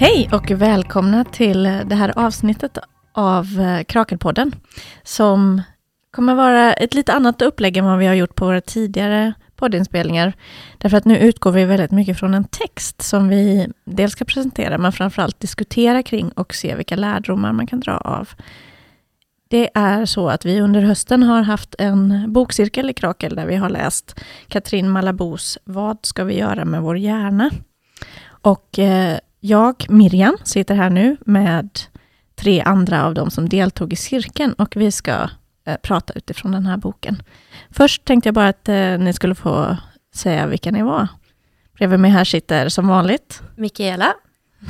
Hej och välkomna till det här avsnittet av eh, Krakelpodden som kommer vara ett lite annat upplägg än vad vi har gjort på våra tidigare poddinspelningar. Därför att nu utgår vi väldigt mycket från en text som vi dels ska presentera men framförallt diskutera kring och se vilka lärdomar man kan dra av. Det är så att vi under hösten har haft en bokcirkel i Krakel där vi har läst Katrin Malabos Vad ska vi göra med vår hjärna? Och eh, jag, Miriam, sitter här nu med tre andra av dem som deltog i cirkeln och vi ska eh, prata utifrån den här boken. Först tänkte jag bara att eh, ni skulle få säga vilka ni var. Bredvid mig här sitter som vanligt Mikaela.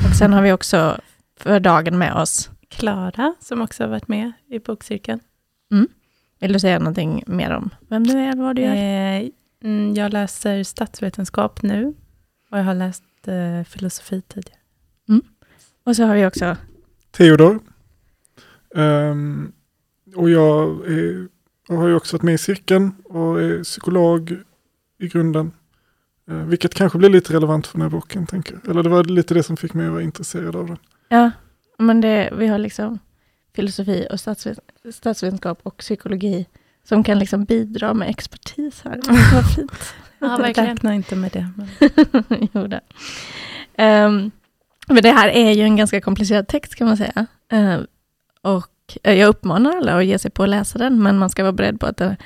och sen har vi också för dagen med oss. Klara, som också har varit med i bokcirkeln. Vill du säga någonting mer om vem du är eller vad du gör? Eh, mm, jag läser statsvetenskap nu och jag har läst eh, filosofi tidigare. Och så har vi också Theodor. Ehm, och jag, är, jag har ju också varit med i cirkeln och är psykolog i grunden. Eh, vilket kanske blir lite relevant för den här boken, tänker jag. Eller det var lite det som fick mig att vara intresserad av den. Ja, men det, vi har liksom filosofi och statsvet, statsvetenskap och psykologi som kan liksom bidra med expertis här. Vad fint. Ja, Jag verkligen. Räknar inte med det. Men... jo, det. Ehm, men det här är ju en ganska komplicerad text kan man säga. Eh, och eh, jag uppmanar alla att ge sig på att läsa den, men man ska vara beredd på att det,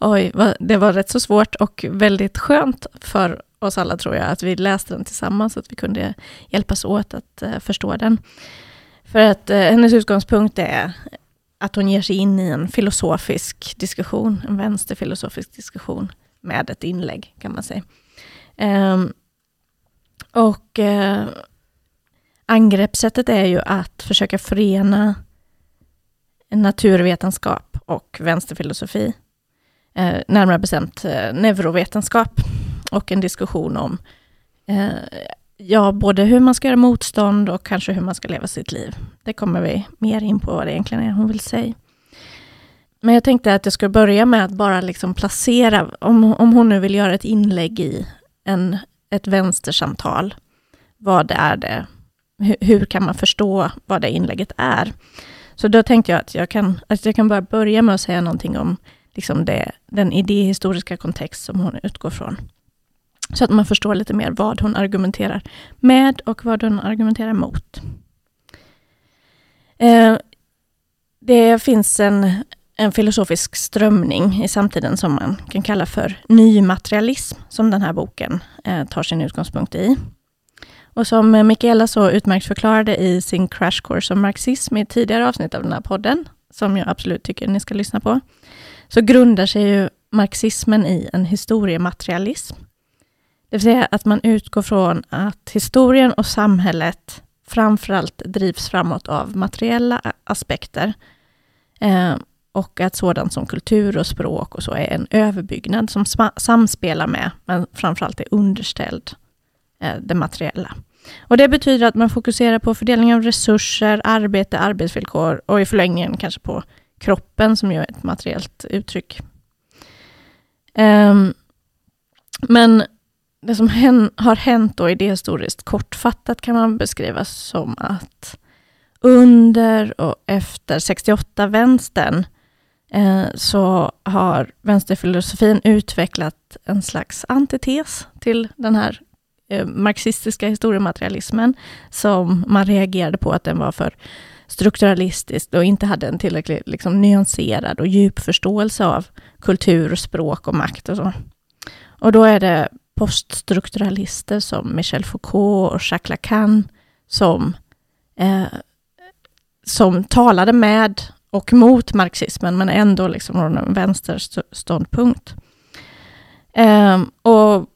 oj, det var rätt så svårt och väldigt skönt för oss alla tror jag, att vi läste den tillsammans, så att vi kunde hjälpas åt att eh, förstå den. För att hennes utgångspunkt är att hon ger sig in i en filosofisk diskussion, en vänsterfilosofisk diskussion med ett inlägg kan man säga. Ehm, och angreppssättet är ju att försöka förena naturvetenskap och vänsterfilosofi. Eh, närmare bestämt eh, neurovetenskap och en diskussion om eh, ja, både hur man ska göra motstånd och kanske hur man ska leva sitt liv. Det kommer vi mer in på vad det egentligen är hon vill säga. Men jag tänkte att jag skulle börja med att bara liksom placera, om, om hon nu vill göra ett inlägg i en, ett vänstersamtal, vad är det? Hur, hur kan man förstå vad det inlägget är? Så då tänkte jag att jag kan, att jag kan bara börja med att säga någonting om liksom det, den idéhistoriska kontext som hon utgår från. Så att man förstår lite mer vad hon argumenterar med och vad hon argumenterar mot. Eh, det finns en, en filosofisk strömning i samtiden som man kan kalla för nymaterialism, som den här boken eh, tar sin utgångspunkt i. Och som Michaela Mikaela så utmärkt förklarade i sin crash course om marxism i ett tidigare avsnitt av den här podden, som jag absolut tycker ni ska lyssna på, så grundar sig ju marxismen i en historiematerialism. Det vill säga att man utgår från att historien och samhället framförallt drivs framåt av materiella aspekter. Eh, och att sådant som kultur och språk och så är en överbyggnad som samspelar med, men framförallt är underställd eh, det materiella. Och det betyder att man fokuserar på fördelning av resurser, arbete, arbetsvillkor och i förlängningen kanske på kroppen som ju är ett materiellt uttryck. Um, men det som hän, har hänt då idéhistoriskt kortfattat kan man beskriva som att under och efter 68-vänstern eh, så har vänsterfilosofin utvecklat en slags antites till den här Eh, marxistiska historiematerialismen som man reagerade på att den var för strukturalistisk och inte hade en tillräckligt liksom, nyanserad och djup förståelse av kultur, språk och makt och så. Och då är det poststrukturalister som Michel Foucault och Jacques Lacan som, eh, som talade med och mot marxismen, men ändå liksom från en vänsterståndpunkt. Eh, och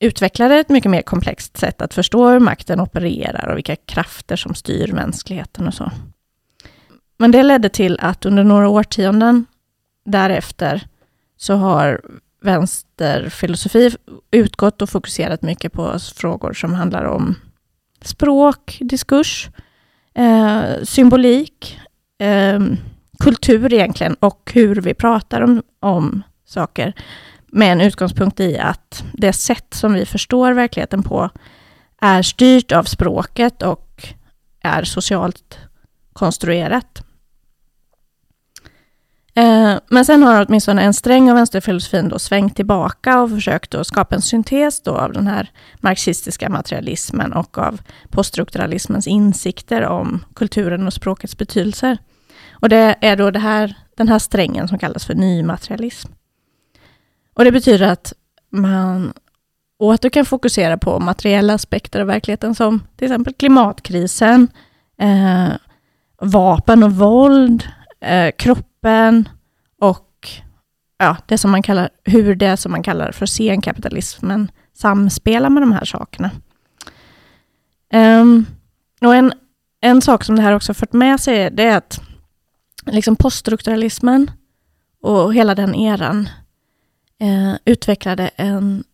utvecklade ett mycket mer komplext sätt att förstå hur makten opererar och vilka krafter som styr mänskligheten och så. Men det ledde till att under några årtionden därefter så har vänsterfilosofi utgått och fokuserat mycket på frågor som handlar om språk, diskurs, eh, symbolik, eh, kultur egentligen och hur vi pratar om, om saker med en utgångspunkt i att det sätt som vi förstår verkligheten på är styrt av språket och är socialt konstruerat. Eh, men sen har åtminstone en sträng av vänsterfilosofin då svängt tillbaka och försökt att skapa en syntes då av den här marxistiska materialismen och av poststrukturalismens insikter om kulturen och språkets betydelser. Och det är då det här, den här strängen som kallas för nymaterialism. Och det betyder att man åter kan fokusera på materiella aspekter av verkligheten som till exempel klimatkrisen, eh, vapen och våld, eh, kroppen och ja, det som man kallar, hur det som man kallar för senkapitalismen samspelar med de här sakerna. Um, och en, en sak som det här också fört med sig det är att liksom poststrukturalismen och hela den eran eh, utvecklade en,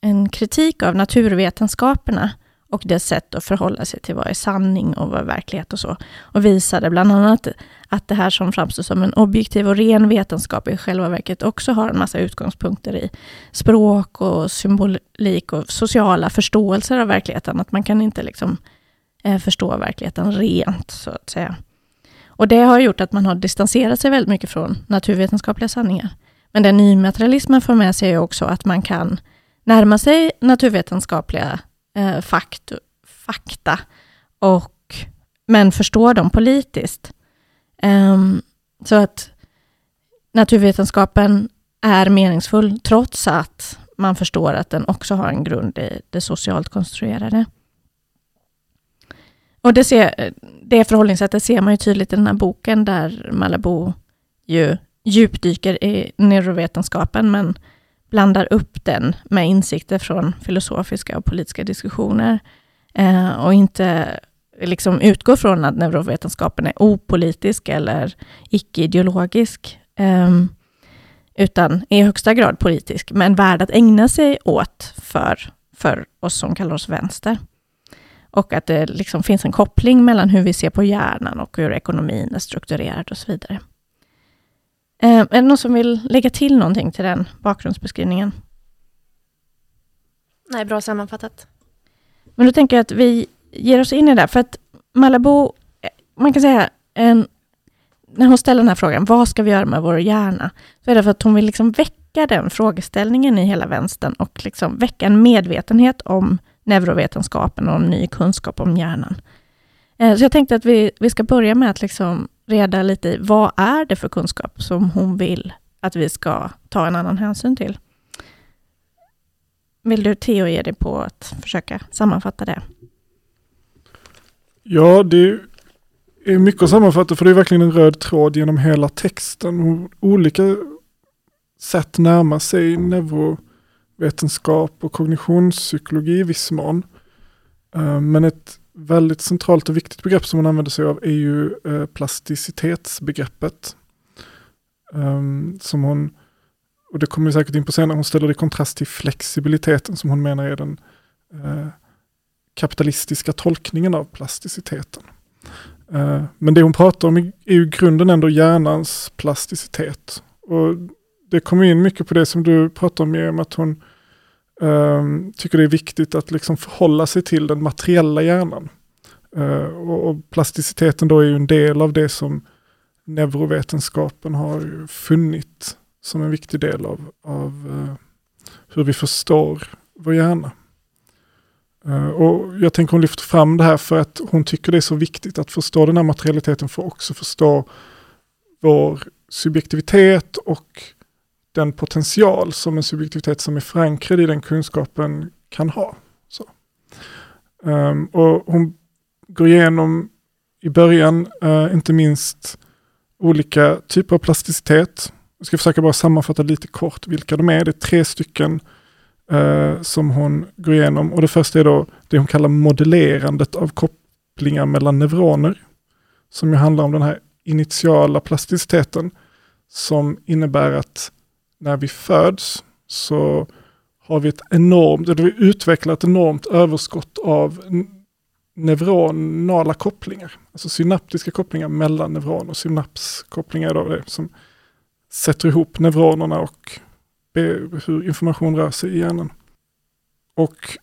en kritik av naturvetenskaperna och dess sätt att förhålla sig till vad är sanning och vad är verklighet och så. Och visade bland annat att det här som framstår som en objektiv och ren vetenskap i själva verket också har en massa utgångspunkter i språk och symbolik och sociala förståelser av verkligheten. Att man kan inte liksom eh, förstå verkligheten rent, så att säga. Och det har gjort att man har distanserat sig väldigt mycket från naturvetenskapliga sanningar. Men den nymaterialismen för med sig också att man kan närma sig naturvetenskapliga eh, fakt, fakta, och, men förstå dem politiskt. Um, så att naturvetenskapen är meningsfull trots att man förstår att den också har en grund i det socialt konstruerade. Och det, ser, det förhållningssättet ser man ju tydligt i den här boken där Malabo ju djupdyker i neurovetenskapen men blandar upp den med insikter från filosofiska och politiska diskussioner eh, och inte liksom utgår från att neurovetenskapen är opolitisk eller icke-ideologisk, eh, utan i högsta grad politisk, men värd att ägna sig åt för, för oss som kallar oss vänster. Och att det liksom finns en koppling mellan hur vi ser på hjärnan och hur ekonomin är strukturerad och så vidare. Eh, är det någon som vill lägga till någonting till den bakgrundsbeskrivningen? Nej, bra sammanfattat. Men då tänker jag att vi ger oss in i det, för att Malabo, eh, man kan säga, en, när hon ställer den här frågan, vad ska vi göra med vår hjärna? Så är det för att hon vill liksom väcka den frågeställningen i hela vänstern och liksom väcka en medvetenhet om neurovetenskapen och ny kunskap om hjärnan. Eh, så jag tänkte att vi, vi ska börja med att liksom reda lite i vad är det för kunskap som hon vill att vi ska ta en annan hänsyn till. Vill du Theo ge dig på att försöka sammanfatta det? Ja, det är mycket att sammanfatta för det är verkligen en röd tråd genom hela texten. Olika sätt närmar sig neurovetenskap och kognitionspsykologi i viss mån. Eh, men ett väldigt centralt och viktigt begrepp som hon använder sig av är ju eh, plasticitetsbegreppet. Um, som hon, och det kommer vi säkert in på senare, hon ställer det i kontrast till flexibiliteten som hon menar är den eh, kapitalistiska tolkningen av plasticiteten. Eh, men det hon pratar om är, är ju grunden ändå hjärnans plasticitet. Och det kommer in mycket på det som du pratar om, med att hon Um, tycker det är viktigt att liksom förhålla sig till den materiella hjärnan. Uh, och, och, plasticiteten då är ju en del av det som neurovetenskapen har funnit som en viktig del av, av uh, hur vi förstår vår hjärna. Uh, och jag tänker hon lyfter fram det här för att hon tycker det är så viktigt att förstå den här materialiteten för att också förstå vår subjektivitet och den potential som en subjektivitet som är förankrad i den kunskapen kan ha. Så. Um, och hon går igenom i början, uh, inte minst olika typer av plasticitet. Jag ska försöka bara sammanfatta lite kort vilka de är. Det är tre stycken uh, som hon går igenom. Och det första är då det hon kallar modellerandet av kopplingar mellan neuroner. Som ju handlar om den här initiala plasticiteten som innebär att när vi föds så har vi ett enormt, eller vi utvecklat ett enormt överskott av neuronala kopplingar. Alltså synaptiska kopplingar mellan neuroner. Synapskopplingar då det som sätter ihop neuronerna och hur information rör sig i hjärnan. Och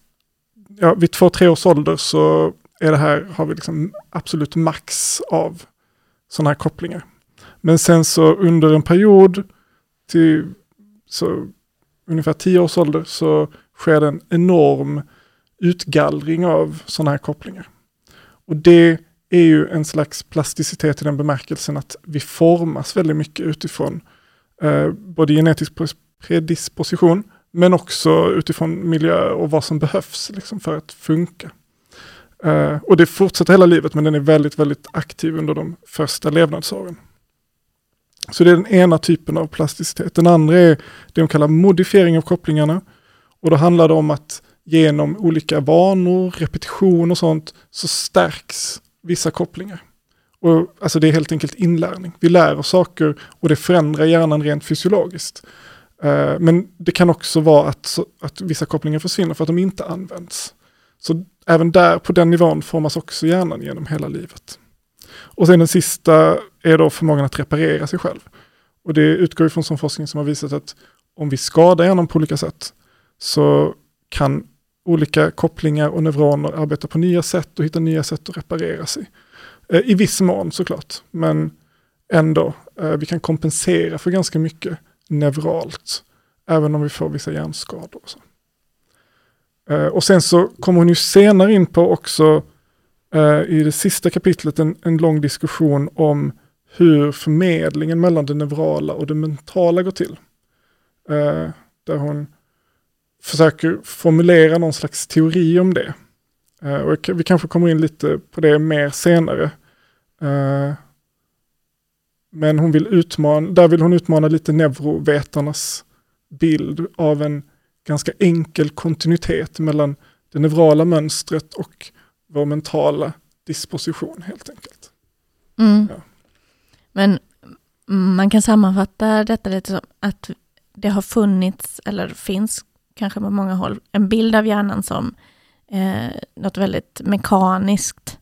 ja, vid två, tre års ålder så är det här, har vi liksom absolut max av sådana här kopplingar. Men sen så under en period till så ungefär tio års ålder så sker det en enorm utgallring av sådana här kopplingar. Och det är ju en slags plasticitet i den bemärkelsen att vi formas väldigt mycket utifrån eh, både genetisk predisposition men också utifrån miljö och vad som behövs liksom, för att funka. Eh, och det fortsätter hela livet men den är väldigt, väldigt aktiv under de första levnadsåren. Så det är den ena typen av plasticitet. Den andra är det de kallar modifiering av kopplingarna. Och då handlar det om att genom olika vanor, repetition och sånt så stärks vissa kopplingar. Och, alltså det är helt enkelt inlärning. Vi lär oss saker och det förändrar hjärnan rent fysiologiskt. Uh, men det kan också vara att, att vissa kopplingar försvinner för att de inte används. Så även där på den nivån formas också hjärnan genom hela livet. Och sen den sista är då förmågan att reparera sig själv. Och det utgår från sån forskning som har visat att om vi skadar hjärnan på olika sätt så kan olika kopplingar och neuroner arbeta på nya sätt och hitta nya sätt att reparera sig. Eh, I viss mån såklart, men ändå. Eh, vi kan kompensera för ganska mycket neuralt, även om vi får vissa hjärnskador. Och så. Eh, och sen så kommer hon ju senare in på också i det sista kapitlet en, en lång diskussion om hur förmedlingen mellan det neurala och det mentala går till. Uh, där hon försöker formulera någon slags teori om det. och vi kanske kommer in lite på det mer senare. men hon vill utmana, där vill hon utmana lite neurovetarnas bild av en ganska enkel kontinuitet mellan det neurala mönstret och vår mentala disposition helt enkelt. Mm. Ja. Men man kan sammanfatta detta lite som att det har funnits, eller finns kanske på många håll, en bild av hjärnan som eh, något väldigt mekaniskt,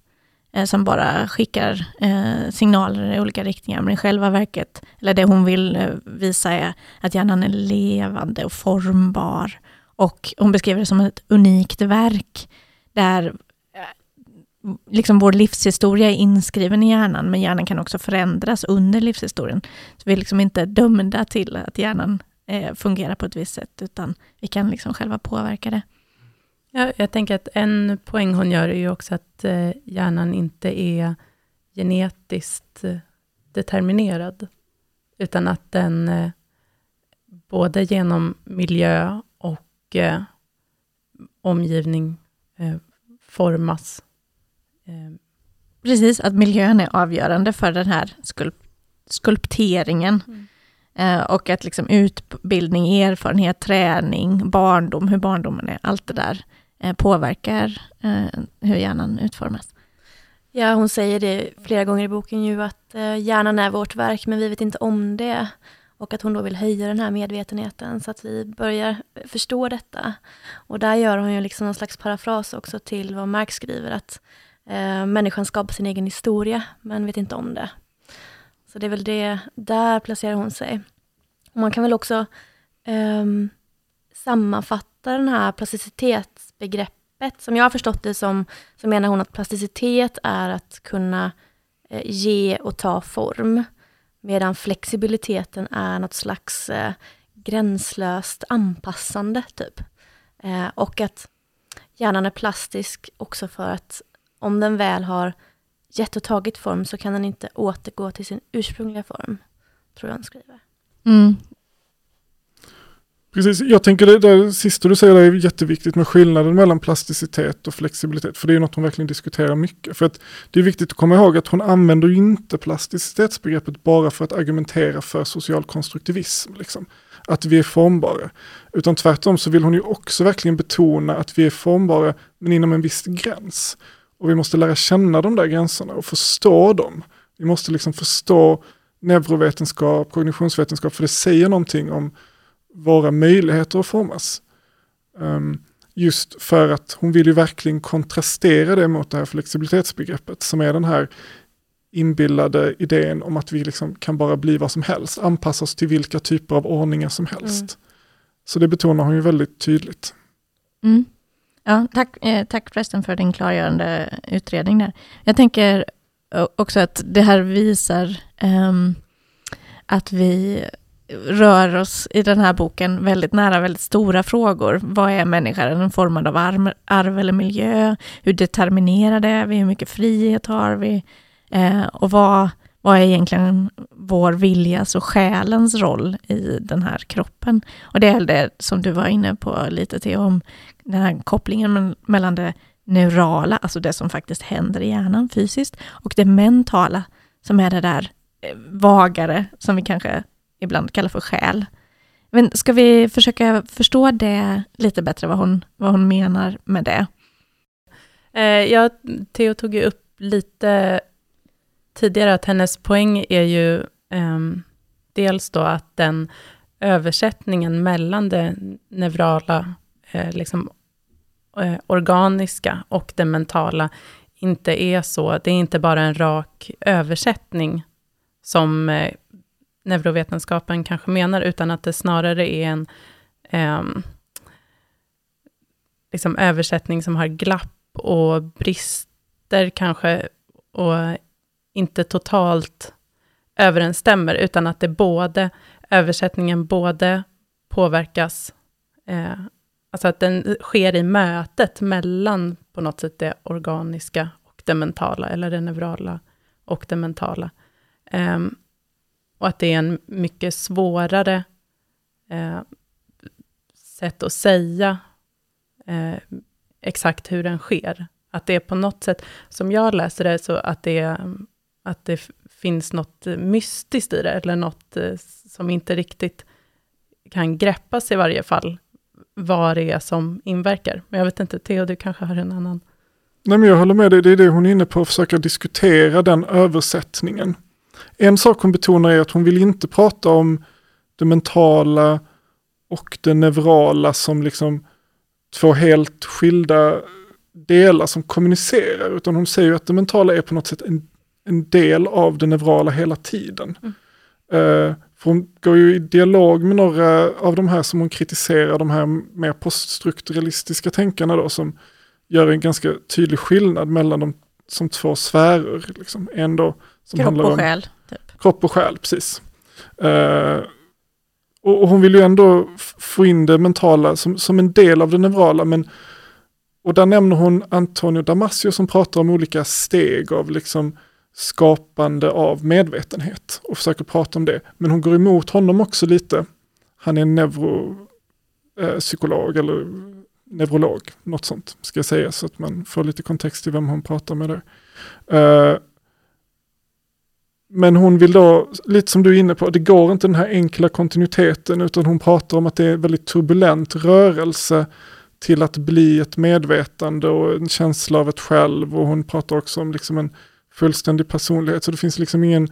eh, som bara skickar eh, signaler i olika riktningar. Men i själva verket, eller det hon vill eh, visa är att hjärnan är levande och formbar. Och hon beskriver det som ett unikt verk, där liksom vår livshistoria är inskriven i hjärnan, men hjärnan kan också förändras under livshistorien. Så vi är liksom inte dömda till att hjärnan eh, fungerar på ett visst sätt, utan vi kan liksom själva påverka det. Ja, jag tänker att en poäng hon gör är ju också att eh, hjärnan inte är genetiskt eh, determinerad, utan att den eh, både genom miljö och eh, omgivning eh, formas. Precis, att miljön är avgörande för den här skulp skulpteringen. Mm. Eh, och att liksom utbildning, erfarenhet, träning, barndom, hur barndomen är, allt det där eh, påverkar eh, hur hjärnan utformas. Ja, hon säger det flera gånger i boken ju att eh, hjärnan är vårt verk, men vi vet inte om det. Och att hon då vill höja den här medvetenheten så att vi börjar förstå detta. Och där gör hon ju liksom någon slags parafras också till vad Marx skriver, att eh, människan skapar sin egen historia, men vet inte om det. Så det är väl det, där placerar hon sig. Och man kan väl också eh, sammanfatta den här plasticitetsbegreppet, som jag har förstått det som, så menar hon att plasticitet är att kunna eh, ge och ta form. Medan flexibiliteten är något slags eh, gränslöst anpassande, typ. Eh, och att hjärnan är plastisk också för att om den väl har gett och tagit form så kan den inte återgå till sin ursprungliga form, tror jag hon skriver. Mm. Precis, jag tänker det där sista du säger är jätteviktigt med skillnaden mellan plasticitet och flexibilitet. För det är något hon verkligen diskuterar mycket. För att det är viktigt att komma ihåg att hon använder inte plasticitetsbegreppet bara för att argumentera för social konstruktivism. Liksom. Att vi är formbara. Utan tvärtom så vill hon ju också verkligen betona att vi är formbara men inom en viss gräns. Och vi måste lära känna de där gränserna och förstå dem. Vi måste liksom förstå neurovetenskap, kognitionsvetenskap, för det säger någonting om våra möjligheter att formas. Um, just för att hon vill ju verkligen kontrastera det mot det här flexibilitetsbegreppet som är den här inbillade idén om att vi liksom kan bara bli vad som helst, anpassa oss till vilka typer av ordningar som helst. Mm. Så det betonar hon ju väldigt tydligt. Mm. Ja, tack, eh, tack förresten för din klargörande utredning där. Jag tänker också att det här visar eh, att vi rör oss i den här boken väldigt nära väldigt stora frågor. Vad är människan? är den formad av arv, arv eller miljö? Hur determinerade är vi? Hur mycket frihet har vi? Eh, och vad, vad är egentligen vår viljas och själens roll i den här kroppen? Och det är det som du var inne på lite till om den här kopplingen mellan det neurala, alltså det som faktiskt händer i hjärnan fysiskt, och det mentala, som är det där eh, vagare, som vi kanske ibland kallar för själ. Men ska vi försöka förstå det lite bättre, vad hon, vad hon menar med det? Eh, ja, Theo tog ju upp lite tidigare att hennes poäng är ju eh, dels då att den översättningen mellan det neurala, eh, liksom, eh, organiska och det mentala inte är så, det är inte bara en rak översättning som eh, neurovetenskapen kanske menar, utan att det snarare är en eh, liksom översättning som har glapp och brister kanske, och inte totalt överensstämmer, utan att det både, översättningen både påverkas, eh, alltså att den sker i mötet mellan på något sätt det organiska och det mentala, eller det neurala och det mentala. Eh, och att det är en mycket svårare eh, sätt att säga eh, exakt hur den sker. Att det är på något sätt, som jag läser det, så att det, är att det finns något eh, mystiskt i det, eller något eh, som inte riktigt kan greppas i varje fall, vad det är som inverkar. Men jag vet inte, Theo, du kanske har en annan? Nej, men jag håller med dig, det är det hon är inne på, att försöka diskutera den översättningen. En sak hon betonar är att hon vill inte prata om det mentala och det neurala som liksom två helt skilda delar som kommunicerar, utan hon säger att det mentala är på något sätt en, en del av det neurala hela tiden. Mm. Uh, för hon går ju i dialog med några av de här som hon kritiserar, de här mer poststrukturalistiska tänkarna då, som gör en ganska tydlig skillnad mellan dem som två sfärer. Liksom. En då som Kropp handlar och om, själ. Typ. Kropp och själ, precis. Och, och, hon vill ju ändå få in det mentala som, som en del av det neurala. Men, och där nämner hon Antonio Damasio som pratar om olika steg av liksom skapande av medvetenhet och försöker prata om det. Men hon går emot honom också lite. Han är neuropsykolog eh, eller neurolog, något sånt ska jag säga så att man får lite kontext i vem hon pratar med där. Eh, men hon vill då, lite som du är inne på, det går inte den här enkla kontinuiteten utan hon pratar om att det är en väldigt turbulent rörelse till att bli ett medvetande och en känsla av ett själv och hon pratar också om liksom en fullständig personlighet. Så det finns liksom ingen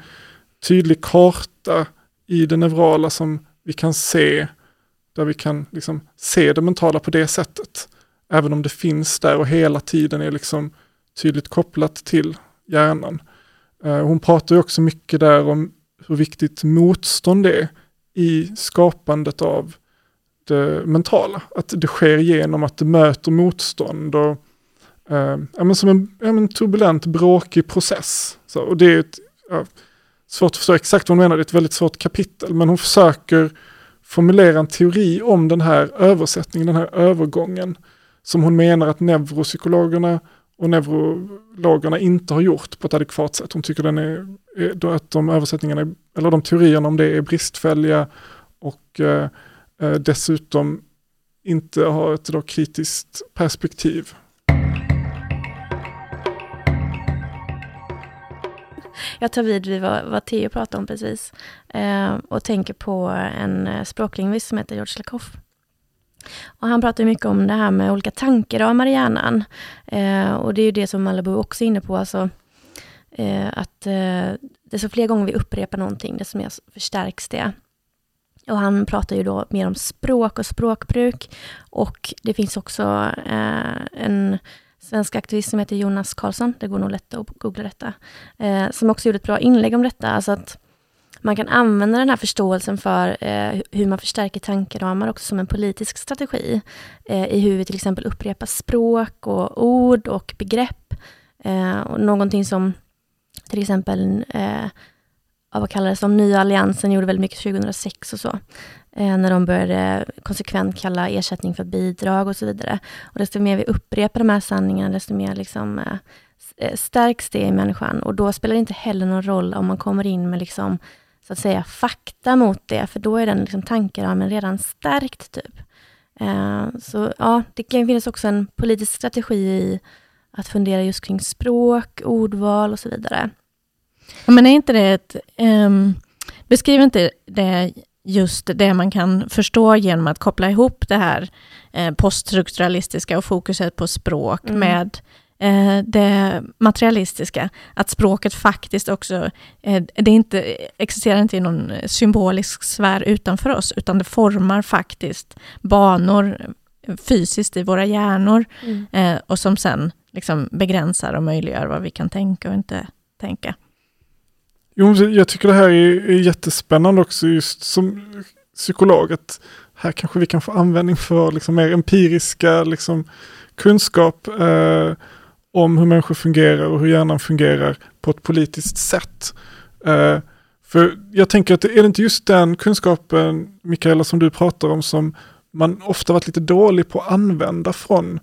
tydlig karta i det neurala som vi kan se, där vi kan liksom se det mentala på det sättet. Även om det finns där och hela tiden är liksom tydligt kopplat till hjärnan. Eh, hon pratar ju också mycket där om hur viktigt motstånd är i skapandet av det mentala. Att det sker genom att det möter motstånd och eh, ja, men som en, ja, men turbulent, bråkig process. Så, och det är ett, ja, svårt att förstå exakt vad hon menar, det är ett väldigt svårt kapitel, men hon försöker formulera en teori om den här översättningen, den här övergången, som hon menar att neuropsykologerna och neurologerna inte har gjort på ett adekvat sätt. Hon tycker den är, är att de översättningarna, eller de teorierna om det är bristfälliga och eh, eh dessutom inte har ett då kritiskt perspektiv. Jag tar vid vid vad, vad Theo pratade om precis eh, och tänker på en eh, språklingvist som heter George Lakoff och han pratar mycket om det här med olika tankeramar i hjärnan. Eh, och det är ju det som Malibu också är inne på, alltså, eh, att eh, desto fler gånger vi upprepar någonting, desto mer förstärks det. Och han pratar ju då mer om språk och språkbruk. Och det finns också eh, en svensk aktivist som heter Jonas Karlsson, det går nog lätt att googla detta, eh, som också gjorde ett bra inlägg om detta. Alltså att man kan använda den här förståelsen för eh, hur man förstärker tankeramar också som en politisk strategi. Eh, I hur vi till exempel upprepar språk och ord och begrepp. Eh, och någonting som till exempel, eh, vad kallades de, Nya Alliansen gjorde väldigt mycket 2006 och så. Eh, när de började konsekvent kalla ersättning för bidrag och så vidare. Och desto mer vi upprepar de här sanningarna, desto mer liksom, eh, eh, stärks det i människan. Och då spelar det inte heller någon roll om man kommer in med liksom, så att säga fakta mot det, för då är den liksom, tankeramen redan stärkt. typ. Så ja, det kan finnas också en politisk strategi i att fundera just kring språk, ordval och så vidare. Men är inte det ett... Ehm, um, beskriver inte det just det man kan förstå genom att koppla ihop det här eh, poststrukturalistiska och fokuset på språk mm. med eh, det materialistiska. Att språket faktiskt också, eh, det inte, existerar inte i någon symbolisk sfär utanför oss, utan det formar faktiskt banor fysiskt i våra hjärnor mm. Och som sen liksom begränsar och möjliggör vad vi kan tänka och inte tänka. Jo, jag tycker det här är, är jättespännande också just som psykolog. Att här kanske vi kan få användning för liksom mer empiriska liksom, kunskap eh, om hur människor fungerar och hur hjärnan fungerar på ett politiskt sätt. Eh, för jag tänker att är det inte just den kunskapen, Mikaela, som du pratar om, som man ofta varit lite dålig på att använda från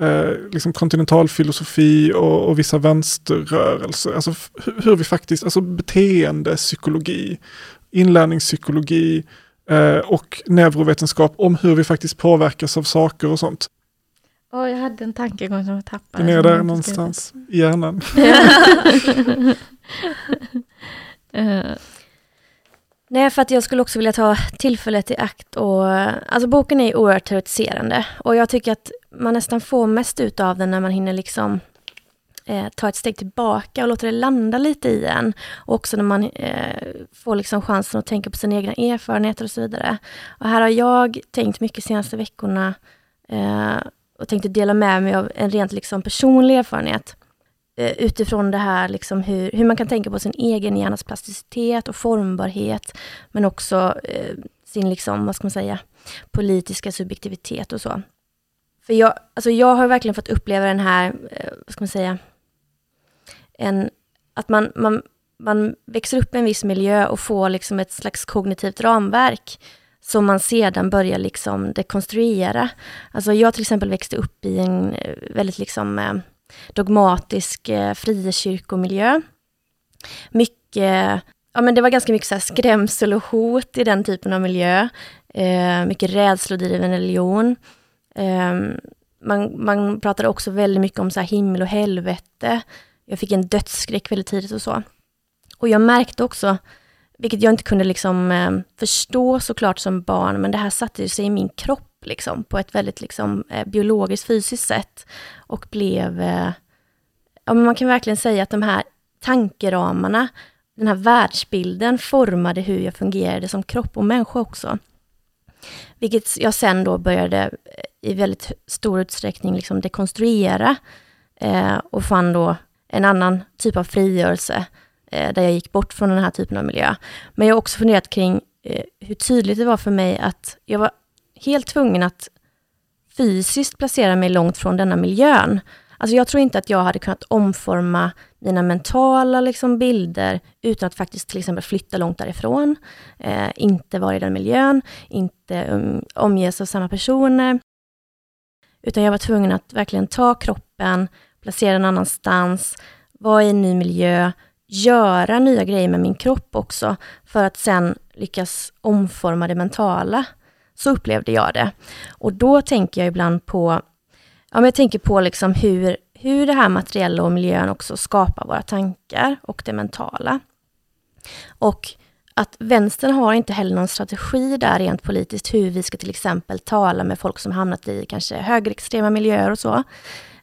eh, liksom kontinentalfilosofi och, och vissa vänsterrörelser. Alltså hur vi faktiskt, alltså beteendepsykologi, inlärningspsykologi eh, och neurovetenskap om hur vi faktiskt påverkas av saker och sånt. Oh, jag hade en tankegång som jag tappade. Den är där någonstans i hjärnan. uh, Nej, för att jag skulle också vilja ta tillfället i akt och... Alltså boken är oerhört teoretiserande och jag tycker att man nästan får mest ut av den när man hinner liksom eh, ta ett steg tillbaka och låta det landa lite i en. Och också när man eh, får liksom chansen att tänka på sina egna erfarenheter och så vidare. Och här har jag tänkt mycket senaste veckorna eh, och tänkte dela med mig av en rent liksom personlig erfarenhet. Eh, utifrån det här liksom hur, hur man kan tänka på sin egen hjärnas plasticitet och formbarhet, men också eh, sin, liksom, vad ska man säga, politiska subjektivitet och så. För jag, alltså jag har verkligen fått uppleva den här, eh, vad ska man säga, en, att man, man, man växer upp i en viss miljö och får liksom ett slags kognitivt ramverk som man sedan börjar liksom dekonstruera. Alltså jag till exempel växte upp i en eh, väldigt liksom eh, dogmatisk eh, frikyrkomiljö. Mycket, ja men det var ganska mycket så skrämsel och hot i den typen av miljö. Eh, mycket rädslodriven religion. Eh, man, man pratade också väldigt mycket om så himmel och helvete. Jag fick en dödsskräck väldigt tidigt och så. Och jag märkte också, vilket jag inte kunde liksom, eh, förstå såklart som barn, men det här satte sig i min kropp liksom, på ett väldigt liksom, eh, biologiskt fysiskt sätt. Och blev... Eh, ja, men man kan verkligen säga att de här tankeramarna, den här världsbilden formade hur jag fungerade som kropp och människa också. Vilket jag sen då började eh, i väldigt stor utsträckning liksom dekonstruera eh, och fann då en annan typ av frigörelse eh, där jag gick bort från den här typen av miljö. Men jag har också funderat kring eh, hur tydligt det var för mig att jag var helt tvungen att fysiskt placera mig långt från denna miljön. Alltså jag tror inte att jag hade kunnat omforma mina mentala liksom, bilder utan att faktiskt till exempel flytta långt därifrån, eh, inte vara i den miljön, inte um, omges av samma personer. Utan jag var tvungen att verkligen ta kroppen, placera den annanstans, vara i en ny miljö, göra nya grejer med min kropp också, för att sen lyckas omforma det mentala. Så upplevde jag det. Och då tänker jag ibland på, ja men jag tänker på liksom hur, hur det här materiella och miljön också skapar våra tankar och det mentala. Och att vänstern har inte heller någon strategi där rent politiskt hur vi ska till exempel tala med folk som hamnat i kanske högerextrema miljöer och så.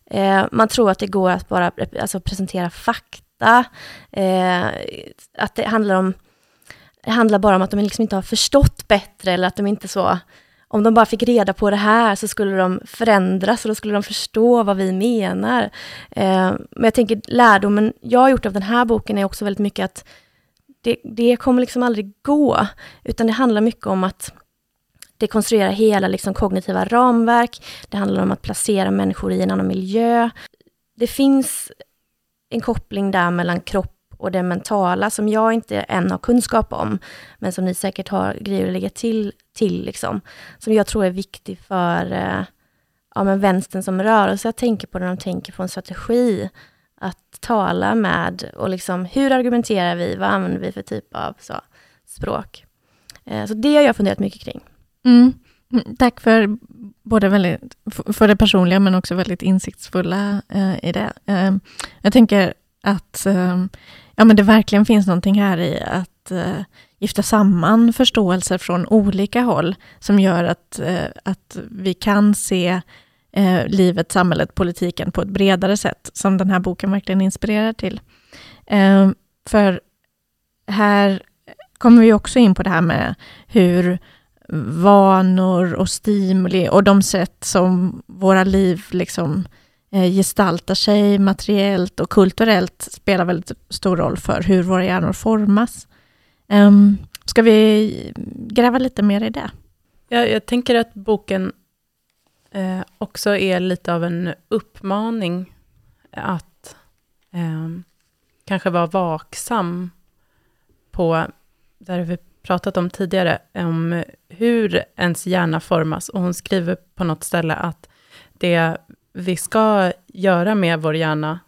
Eh, man tror att det går att bara alltså, presentera fakta, eh, att det handlar om det handlar bara om att de liksom inte har förstått bättre eller att de inte så, om de bara fick reda på det här så skulle de förändras och då skulle de förstå vad vi menar. Eh, men jag tänker lärdomen jag har gjort av den här boken är också väldigt mycket att det, det kommer liksom aldrig gå, utan det handlar mycket om att dekonstruera hela liksom kognitiva ramverk. Det handlar om att placera människor i en annan miljö. Det finns en koppling där mellan kropp och det mentala som jag inte än har kunskap om, men som ni säkert har grejer att lägga till, till liksom, som jag tror är viktig för eh, ja, men vänstern som rörelse att tänka på när de tänker på en strategi. Att tala med och liksom, hur argumenterar vi? Vad använder vi för typ av så, språk? Eh, så det har jag funderat mycket kring. Mm. mm tack för både väldigt, för det personliga men också väldigt insiktsfulla eh, i det. Eh, jag tänker att eh, ja, men det verkligen finns någonting här i att eh, gifta samman förståelser från olika håll som gör att, eh, att vi kan se eh, livet, samhället, politiken på ett bredare sätt, som den här boken verkligen inspirerar till. Ehm, för här kommer vi också in på det här med hur vanor och stimuli och de sätt som våra liv liksom Eh, gestaltar sig materiellt och kulturellt spelar väldigt stor roll för hur våra hjärnor formas. Um, ska vi gräva lite mer i det? Ja, jag tänker att boken eh, också är lite av en uppmaning att eh, kanske vara vaksam på, där vi pratat om tidigare, om hur ens hjärna formas. Och hon skriver på något ställe att det vi ska göra med vår hjärna,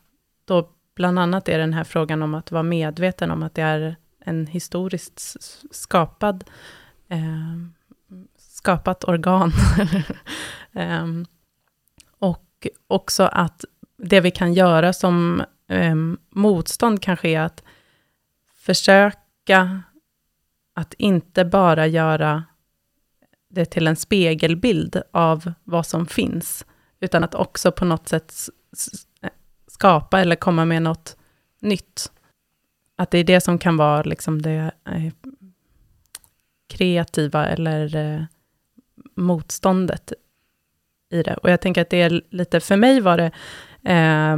då bland annat är den här frågan om att vara medveten om att det är en historiskt skapad, eh, skapat organ. eh, och också att det vi kan göra som eh, motstånd kanske är att försöka att inte bara göra det till en spegelbild av vad som finns, utan att också på något sätt skapa eller komma med något nytt. Att det är det som kan vara liksom det eh, kreativa eller eh, motståndet i det. Och jag tänker att det är lite, för mig var det eh,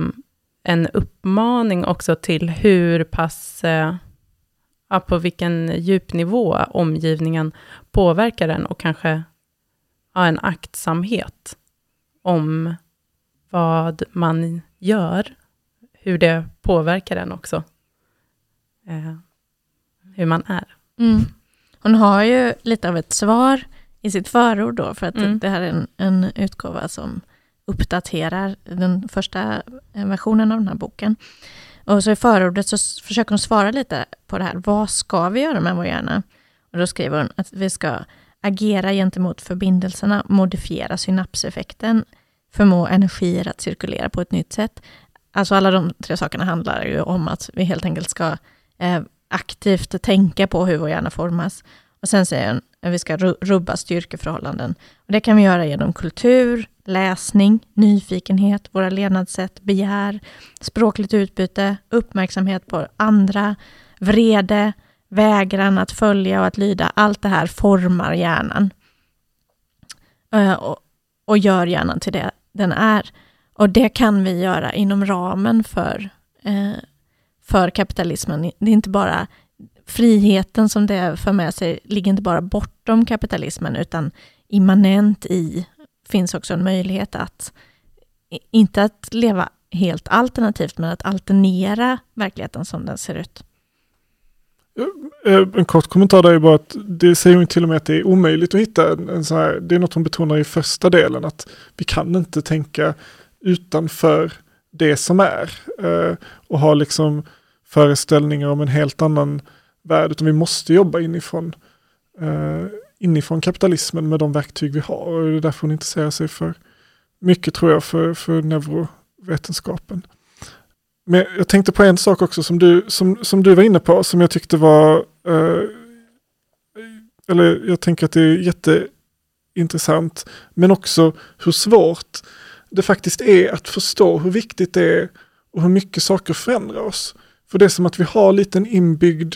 en uppmaning också till hur pass, eh, på vilken djupnivå omgivningen påverkar den och kanske ja, en aktsamhet om vad man gör, hur det påverkar en också. Eh, hur man är. Mm. Hon har ju lite av ett svar i sitt förord då, för att mm. det här är en, en utgåva som uppdaterar den första versionen av den här boken. Och så i förordet så försöker hon svara lite på det här. Vad ska vi göra med vår hjärna? Och då skriver hon att vi ska agera gentemot förbindelserna, modifiera synapseffekten, förmå energier att cirkulera på ett nytt sätt. Alltså alla de tre sakerna handlar ju om att vi helt enkelt ska eh, aktivt tänka på hur vår hjärna formas. Och sen säger hon att vi ska rubba styrkeförhållanden. Och det kan vi göra genom kultur, läsning, nyfikenhet, våra levnadssätt, begär, språkligt utbyte, uppmärksamhet på andra, vrede, vägran att följa och att lyda. Allt det här formar hjärnan. Eh, och, och gör hjärnan till det den är. Och det kan vi göra inom ramen för, eh, för kapitalismen. Det är inte bara friheten som det för med sig, ligger inte bara bortom kapitalismen, utan immanent i finns också en möjlighet att, inte att leva helt alternativt, men att alternera verkligheten som den ser ut. Eh, eh, en kort kommentar där är bara att det säger hon till och med att det är omöjligt att hitta en, en sån här, det är något hon betonar i första delen, att vi kan inte tänka utanför det som är eh, och ha liksom föreställningar om en helt annan värld, utan vi måste jobba inifrån, inifrån kapitalismen med de verktyg vi har. Och det är därför hon intresserar sig för mycket tror jag för, för neurovetenskapen. Men jag tänkte på en sak också som du, som, som du var inne på, som jag tyckte var, eh, eller jag tänker att det är jätteintressant, men också hur svårt det faktiskt är att förstå hur viktigt det är och hur mycket saker förändrar oss. För det är som att vi har lite en inbyggd,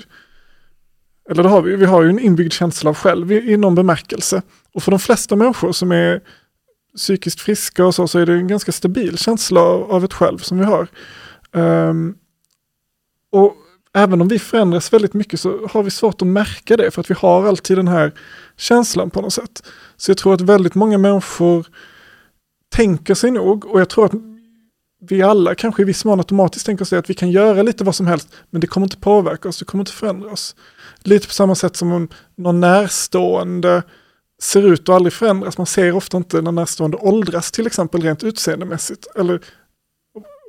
eller det har vi, vi har ju en inbyggd känsla av själv i, någon bemärkelse. Och för de flesta människor som är psykiskt friska och så, så är det en ganska stabil känsla av ett själv som vi har. Um, och även om vi förändras väldigt mycket så har vi svårt att märka det för att vi har alltid den här känslan på något sätt. Så jag tror att väldigt många människor tänker sig nog och jag tror att vi alla kanske i viss mån automatiskt tänker sig att vi kan göra lite vad som helst men det kommer inte påverka oss, det kommer inte förändra oss. Lite på samma sätt som om någon närstående ser ut att aldrig förändras. Man ser ofta inte när närstående åldras till exempel rent utseendemässigt. Eller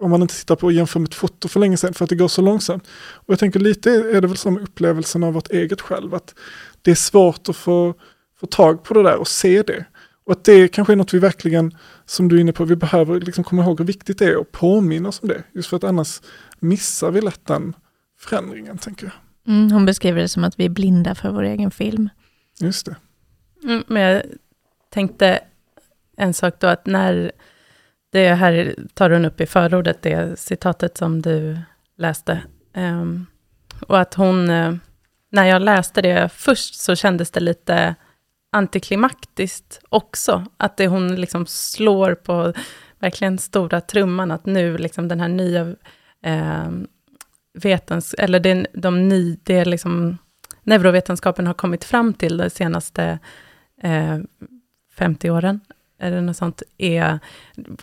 om man inte tittar på och jämför med ett foto för länge sedan för att det går så långsamt. Och jag tänker lite är det väl som upplevelsen av vårt eget själv. Att det är svårt att få, få tag på det där och se det. Och att det kanske är något vi verkligen, som du är inne på, vi behöver liksom komma ihåg hur viktigt det är och påminna oss om det. Just för att annars missar vi lätt den förändringen, tänker jag. Mm, hon beskriver det som att vi är blinda för vår egen film. Just det. Mm, men jag tänkte en sak då, att när det här tar hon upp i förordet, det citatet som du läste. Um, och att hon, uh, när jag läste det först så kändes det lite antiklimaktiskt också. Att det hon liksom slår på verkligen stora trumman, att nu liksom den här nya uh, vetens, eller det, de ny, det liksom neurovetenskapen har kommit fram till de senaste eh, uh, 50 åren, eller något sånt, är,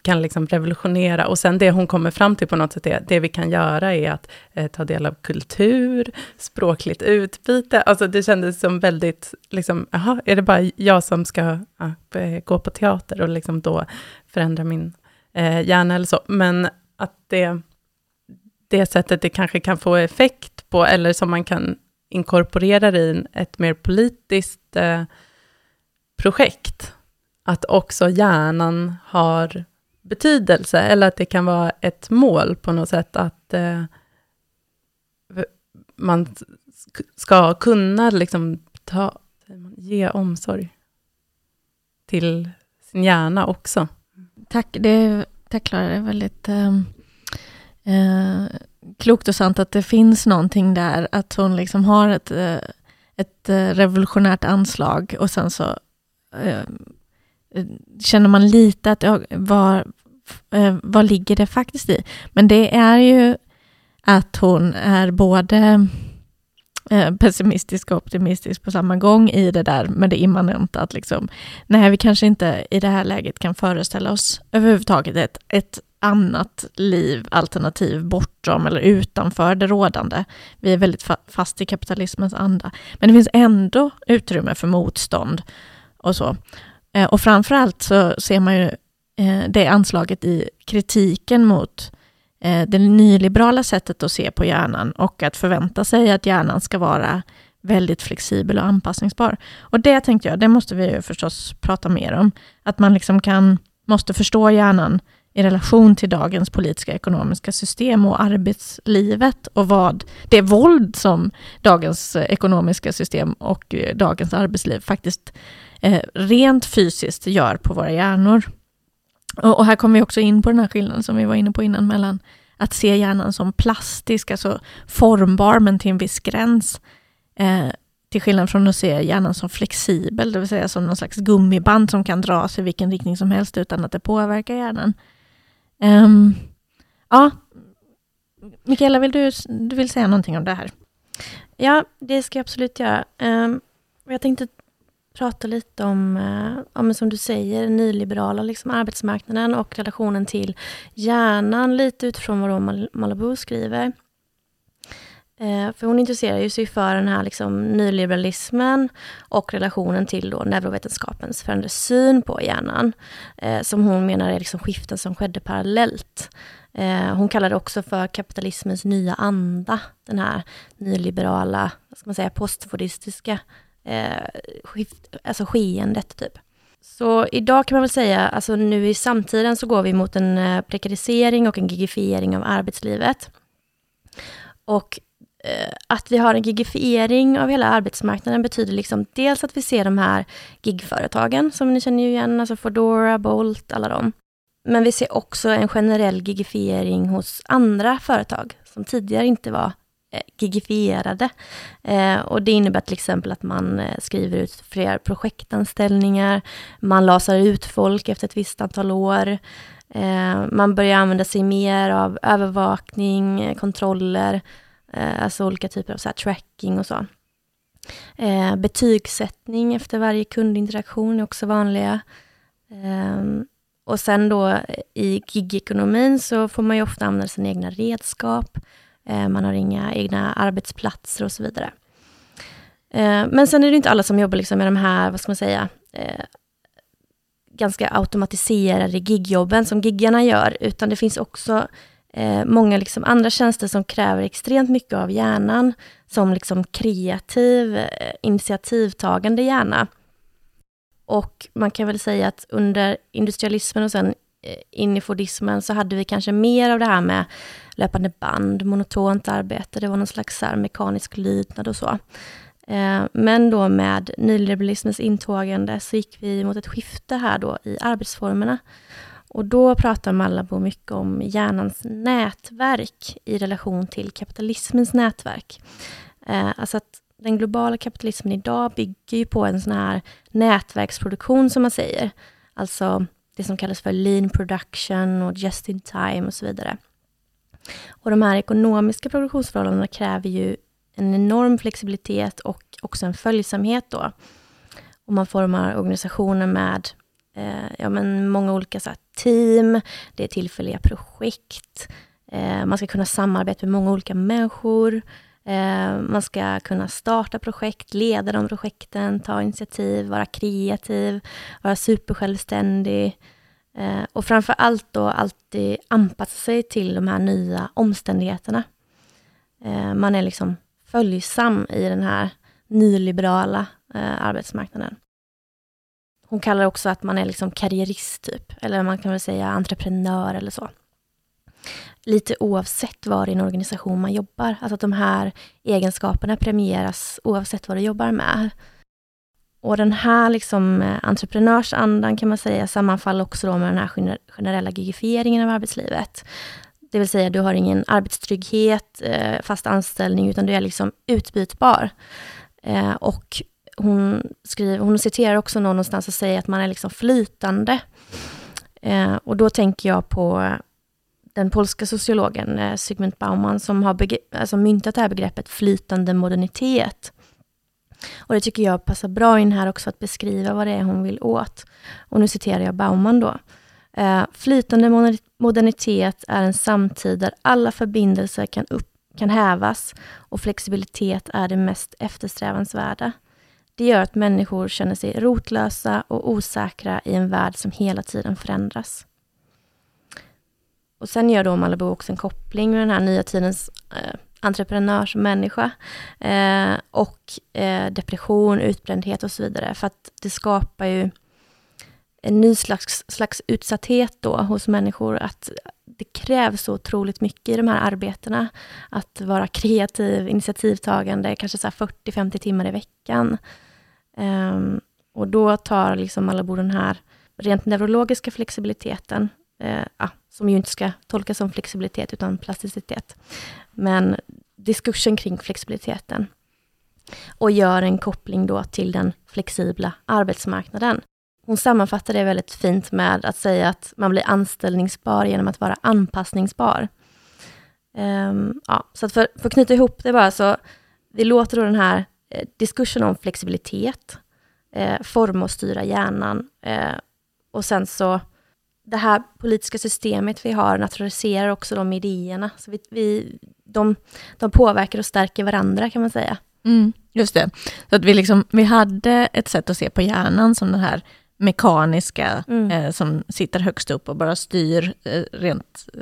kan liksom revolutionera. Och sen det hon kommer fram till på något sätt är, det vi kan göra är att eh, ta del av kultur, språkligt utbyte. Alltså det kändes som väldigt, liksom, aha, är det bara jag som ska ja, eh, gå på teater och liksom då förändra min eh, hjärna eller så. Men att det, det sättet det kanske kan få effekt på, eller som man kan inkorporera i ett mer politiskt eh, projekt, att också hjärnan har betydelse, eller att det kan vara ett mål på något sätt, att eh, man ska kunna liksom ta, ge omsorg till sin hjärna också. Tack, det, tack Klara, det är väldigt ehm, eh, klokt och sant att det finns någonting där, att hon liksom har ett, eh, ett eh, revolutionärt anslag och sen så eh, känner man lite att ja, vad, eh, vad ligger det faktiskt i? Men det är ju att hon är både eh, pessimistisk och optimistisk på samma gång i det där med det immanenta att liksom, nej, vi kanske inte i det här läget kan föreställa oss överhuvudtaget ett, ett annat liv, alternativ bortom eller utanför det rådande. Vi är väldigt fast i kapitalismens anda. Men det finns ändå utrymme för motstånd och så. Eh, och framförallt så ser man ju eh, det anslaget i kritiken mot eh, det nyliberala sättet att se på hjärnan och att förvänta sig att hjärnan ska vara väldigt flexibel och anpassningsbar. Och det tänkte jag, det måste vi ju förstås prata mer om. Att man liksom kan, måste förstå hjärnan i relation till dagens politiska ekonomiska system och arbetslivet och vad det våld som dagens eh, ekonomiska system och dagens arbetsliv faktiskt eh, rent fysiskt gör på våra hjärnor. Och, och, här kommer vi också in på den här skillnaden som vi var inne på innan mellan att se hjärnan som plastisk, alltså formbar men till en viss gräns. Eh, till skillnad från att se hjärnan som flexibel, det vill säga som någon slags gummiband som kan dras i vilken riktning som helst utan att det påverkar hjärnan. Um, ja, Mikaela, vill du, du vill säga någonting om det här? Ja, det ska jag absolut göra. Um, jag tänkte prata lite om, eh, om som du säger, nyliberala liksom, arbetsmarknaden och relationen till hjärnan, lite utifrån vad Mal Malabou skriver. Eh, för hon intresserar sig för den här liksom, nyliberalismen och relationen till då neurovetenskapens förändrade syn på hjärnan, eh, som hon menar är liksom skiften som skedde parallellt. Eh, hon kallar det också för kapitalismens nya anda, den här nyliberala, vad ska man säga, postfordistiska eh, skift, alltså skeendet typ. Så idag kan man väl säga, alltså nu i samtiden så går vi mot en eh, prekarisering och en gigifiering av arbetslivet. Och eh, att vi har en gigifiering av hela arbetsmarknaden betyder liksom dels att vi ser de här gigföretagen, som ni känner igen, alltså Foodora, Bolt, alla dem. Men vi ser också en generell gigifiering hos andra företag, som tidigare inte var Eh, gigifierade. Eh, och det innebär till exempel att man eh, skriver ut fler projektanställningar, man lasar ut folk efter ett visst antal år, eh, man börjar använda sig mer av övervakning, kontroller, eh, alltså olika typer av så tracking och så. Eh, betygssättning efter varje kundinteraktion är också vanliga. Eh, och sen då i gigekonomin så får man ju ofta använda sina egna redskap. Eh, man har inga egna arbetsplatser och så vidare. Eh, men sen är det inte alla som jobbar liksom med de här, vad ska man säga, eh, ganska automatiserade gigjobben som giggarna gör, utan det finns också eh, många liksom andra tjänster som kräver extremt mycket av hjärnan, som liksom kreativ, eh, initiativtagande hjärna. Och man kan väl säga att under industrialismen och sen Eh, in i fordismen så hade vi kanske mer av det här med löpande band, monotont arbete, det var någon slags här mekanisk lydnad och så. Eh, men då med nyliberalismens intågande så gick vi mot ett skifte här då i arbetsformerna. Och då pratar Malabo mycket om hjärnans nätverk i relation till kapitalismens nätverk. Eh, alltså att den globala kapitalismen idag bygger ju på en sån här nätverksproduktion som man säger. Alltså det som kallas för lean production och just in time och så vidare. Och de här ekonomiska produktionsförhållandena kräver ju en enorm flexibilitet och också en följsamhet då. Och man formar organisationer med eh, ja, men många olika så här, team, det är tillfälliga projekt, eh, man ska kunna samarbeta med många olika människor, eh, Eh, man ska kunna starta projekt, leda de projekten, ta initiativ, vara kreativ, vara supersjälvständig. Eh, och framför allt då alltid anpassa sig till de här nya omständigheterna. Eh, man är liksom följsam i den här nyliberala arbetsmarknaden. Hon kallar det också att man är liksom karriärist, typ. eller man kan väl säga entreprenör eller så. Lite oavsett var i en organisation man jobbar. Alltså att de här egenskaperna premieras oavsett vad du jobbar med. Och den här liksom, eh, entreprenörsandan kan man säga sammanfaller också med den här generella gigifieringen av arbetslivet. Det vill säga, du har ingen arbetstrygghet, eh, fast anställning, utan du är liksom utbytbar. Eh, och hon, skriver, hon citerar också någon någonstans och säger att man är liksom flytande. Och då tänker jag på den polska sociologen eh, Sigmund Bauman, som har alltså myntat det här begreppet flytande modernitet. Och det tycker jag passar bra in här också, att beskriva vad det är hon vill åt. Och nu citerar jag Bauman då. Eh, flytande modernitet är en samtid där alla förbindelser kan, upp, kan hävas och flexibilitet är det mest eftersträvansvärda. Det gör att människor känner sig rotlösa och osäkra i en värld som hela tiden förändras. Och sen gör då Malibu också en koppling med den här nya tidens eh, entreprenörsmänniska eh, och eh, depression, utbrändhet och så vidare. För att det skapar ju en ny slags, slags utsatthet då hos människor, att det krävs så otroligt mycket i de här arbetena. Att vara kreativ, initiativtagande, kanske 40-50 timmar i veckan. Um, och då tar liksom alla den här rent neurologiska flexibiliteten, eh, ah, som ju inte ska tolkas som flexibilitet, utan plasticitet. Men diskursen kring flexibiliteten. Och gör en koppling då till den flexibla arbetsmarknaden. Hon sammanfattar det väldigt fint med att säga att man blir anställningsbar genom att vara anpassningsbar. Um, ja, så att för, för att knyta ihop det bara, så vi låter då den här eh, diskursen om flexibilitet eh, forma och styra hjärnan. Eh, och sen så, det här politiska systemet vi har naturaliserar också de idéerna. Så vi, vi, de, de påverkar och stärker varandra kan man säga. Mm, just det. Så att vi, liksom, vi hade ett sätt att se på hjärnan som den här mekaniska mm. eh, som sitter högst upp och bara styr eh, rent eh,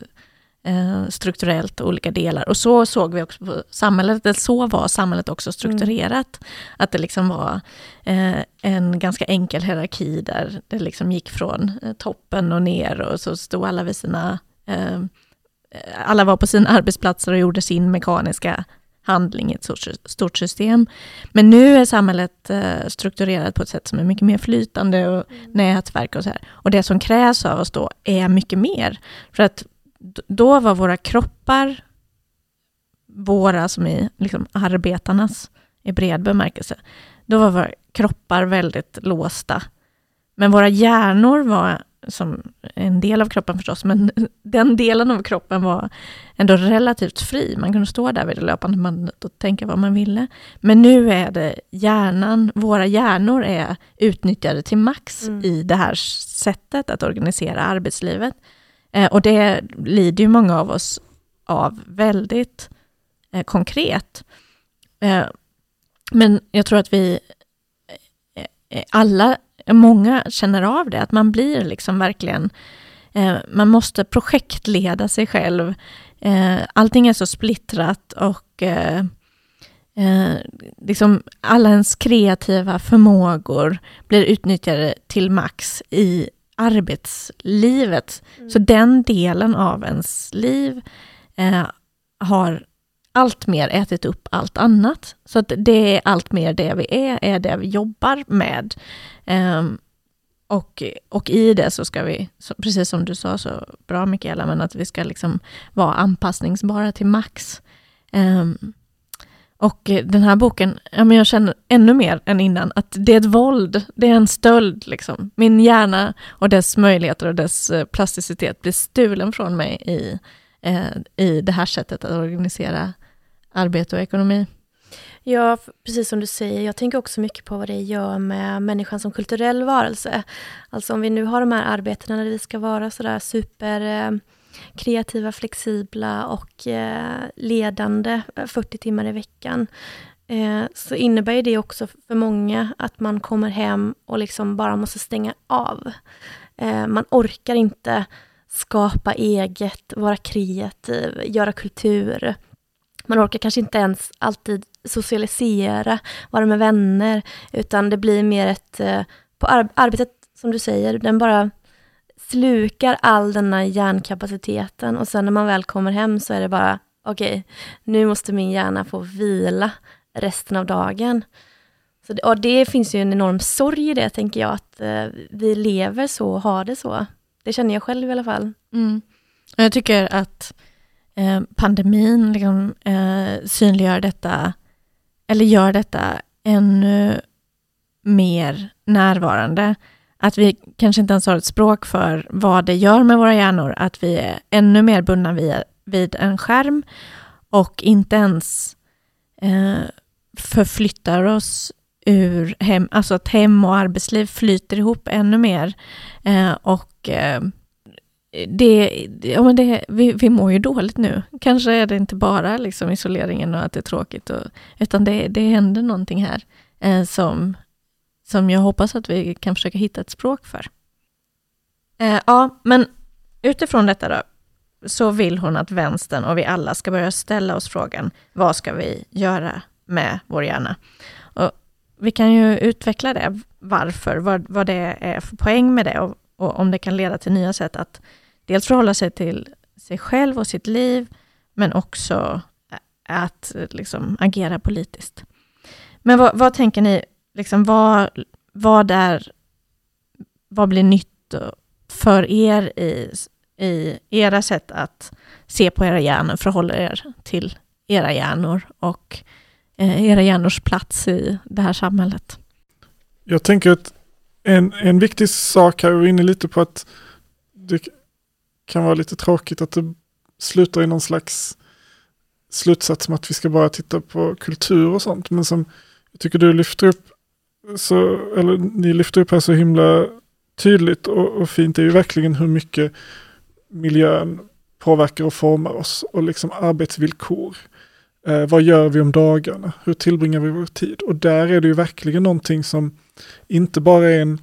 strukturellt olika delar. Och så såg vi också på samhället, eller så var samhället också strukturerat. Mm. Att det liksom var eh, en ganska enkel hierarki där det liksom gick från eh, toppen och ner och så stod alla vid sina eh, alla var på sina arbetsplatser och gjorde sin mekaniska handling i ett stort system. Men nu är samhället eh, strukturerat på ett sätt som är mycket mer flytande och mm. nätverk och så här. Och det som krävs av oss då är mycket mer. För att då var våra kroppar, våra som är liksom arbetarnas i bred bemärkelse, då var våra kroppar väldigt låsta. Men våra hjärnor var som en del av kroppen förstås, men den delen av kroppen var ändå relativt fri. Man kunde stå där vid det löpande bandet och tänka vad man ville. Men nu är det hjärnan, våra hjärnor är utnyttjade till max mm. i det här sättet att organisera arbetslivet. Eh, och det lider ju många av oss av väldigt eh, konkret. Eh, men jag tror att vi eh, eh alla, många känner av det, att man blir liksom verkligen, eh, man måste projektleda sig själv. Eh, allting är så splittrat och eh, liksom alla ens kreativa förmågor blir utnyttjade till max i arbetslivet. Mm. Så den delen av ens liv eh, har allt mer ätit upp allt annat. Så att det är allt mer det vi är, är det vi jobbar med. Um, och, och i det så ska vi, precis som du sa så bra Mikaela, men att vi ska liksom vara anpassningsbara till max. Um, och eh, den här boken, ja, men jag känner ännu mer än innan att det är ett våld, det är en stöld. Liksom. Min hjärna och dess möjligheter och dess eh, plasticitet blir stulen från mig i, eh, i det här sättet att organisera arbete och ekonomi. Ja, precis som du säger. Jag tänker också mycket på vad det gör med människan som kulturell varelse. Alltså om vi nu har de här arbetena där vi ska vara sådär super eh, kreativa, flexibla och eh, ledande eh, 40 timmar i veckan. Eh, så innebär det också för många att man kommer hem och liksom bara måste stänga av. Eh, man orkar inte skapa eget, vara kreativ, göra kultur. Man orkar kanske inte ens alltid socialisera, vara med vänner, utan det blir mer ett... Eh, på ar arbetet, som du säger, den bara slukar all denna hjärnkapaciteten och sen när man väl kommer hem så är det bara, okej, okay, nu måste min hjärna få vila resten av dagen. Så det, och det finns ju en enorm sorg i det, tänker jag, att eh, vi lever så och har det så. Det känner jag själv i alla fall. Mm. Jag tycker att eh, pandemin liksom, eh, synliggör detta, eller gör detta ännu mer närvarande. Att vi kanske inte ens har ett språk för vad det gör med våra hjärnor, att vi är ännu mer bundna vid, vid en skärm och inte ens eh, förflyttar oss ur hem, alltså att hem och arbetsliv flyter ihop ännu mer. Eh, och eh, det, ja, men det, vi, vi mår ju dåligt nu. Kanske är det inte bara liksom isoleringen och att det är tråkigt, och, utan det, det händer någonting här eh, som, som jag hoppas att vi kan försöka hitta ett språk för. Eh, ja, men utifrån detta då, så vill hon att vänstern och vi alla ska börja ställa oss frågan, vad ska vi göra med vår hjärna? Och vi kan ju utveckla det, varför, vad, vad det är för poäng med det och, och om det kan leda till nya sätt att dels förhålla sig till sig själv och sitt liv, men också att liksom, agera politiskt. Men vad, vad tänker ni, liksom, vad, vad, är, vad blir nytt för er i, i era sätt att se på era hjärnor, förhålla er till era hjärnor och eh, era hjärnors plats i det här samhället? Jag tänker att en, en viktig sak här, vi är inne lite på att det, kan vara lite tråkigt att det slutar i någon slags slutsats som att vi ska bara titta på kultur och sånt. Men som jag tycker du lyfter upp, så, eller ni lyfter upp här så himla tydligt och, och fint är ju verkligen hur mycket miljön påverkar och formar oss och liksom arbetsvillkor. Eh, vad gör vi om dagarna? Hur tillbringar vi vår tid? Och där är det ju verkligen någonting som inte bara är en,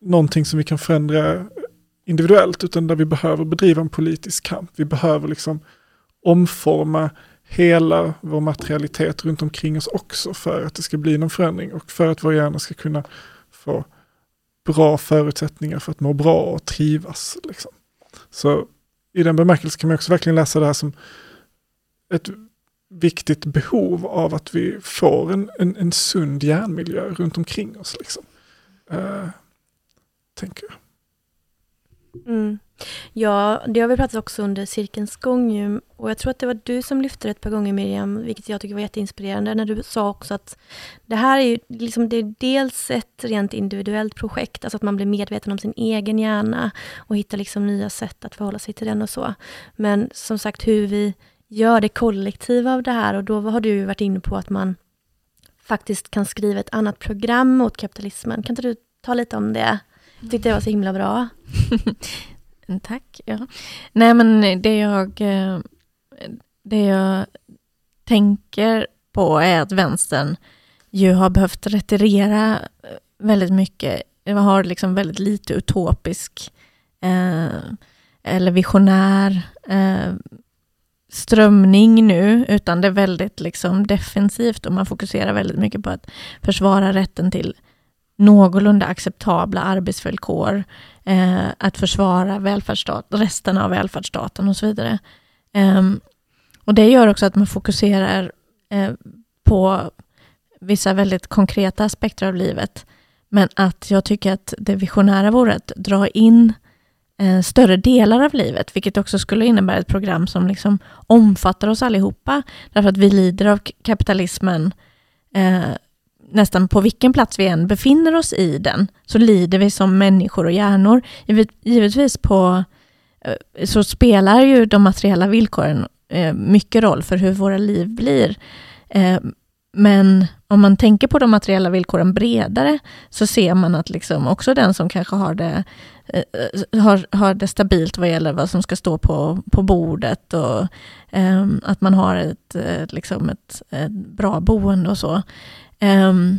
någonting som vi kan förändra individuellt, utan där vi behöver bedriva en politisk kamp. Vi behöver liksom omforma hela vår materialitet runt omkring oss också för att det ska bli någon förändring och för att vår hjärna ska kunna få bra förutsättningar för att må bra och trivas. Liksom. Så i den bemärkelsen kan man också verkligen läsa det här som ett viktigt behov av att vi får en, en, en sund hjärnmiljö runt omkring oss. Liksom. Uh, tänker jag. Mm. Ja, det har vi pratat också under cirkelns gång ju, och jag tror att det var du som lyfte det ett par gånger Miriam, vilket jag tycker var jätteinspirerande, när du sa också att det här är ju liksom, det är dels ett rent individuellt projekt, alltså att man blir medveten om sin egen hjärna och hittar liksom nya sätt att förhålla sig till den och så. Men som sagt hur vi gör det kollektiva av det här och då har du ju varit inne på att man faktiskt kan skriva ett annat program mot kapitalismen. Kan inte du ta lite om det? Jag tyckte det var så himla bra. Tack. Ja. Nej, men det jag, eh, det jag tänker på är att vänstern ju har behövt retirera eh, väldigt mycket. Det har liksom väldigt lite utopisk eh, eller visionär eh, strömning nu, utan det är väldigt liksom defensivt och man fokuserar väldigt mycket på att försvara rätten till någorlunda acceptabla arbetsvillkor, eh, att försvara välfärdsstat, resten av välfärdsstaten och så vidare. Eh, och det gör också att man fokuserar eh, på vissa väldigt konkreta aspekter av livet. Men att jag tycker att det visionära vore att dra in eh, större delar av livet, vilket också skulle innebära ett program som liksom omfattar oss allihopa, därför att vi lider av kapitalismen eh, nästan på vilken plats vi än befinner oss i den, så lider vi som människor och hjärnor. Givetvis på, eh, så spelar ju de materiella villkoren eh, mycket roll för hur våra liv blir. Eh, men om man tänker på de materiella villkoren bredare, så ser man att liksom också den som kanske har det, har, har det stabilt vad gäller vad som ska stå på, på bordet och att man har ett, liksom ett, ett bra boende och så, um,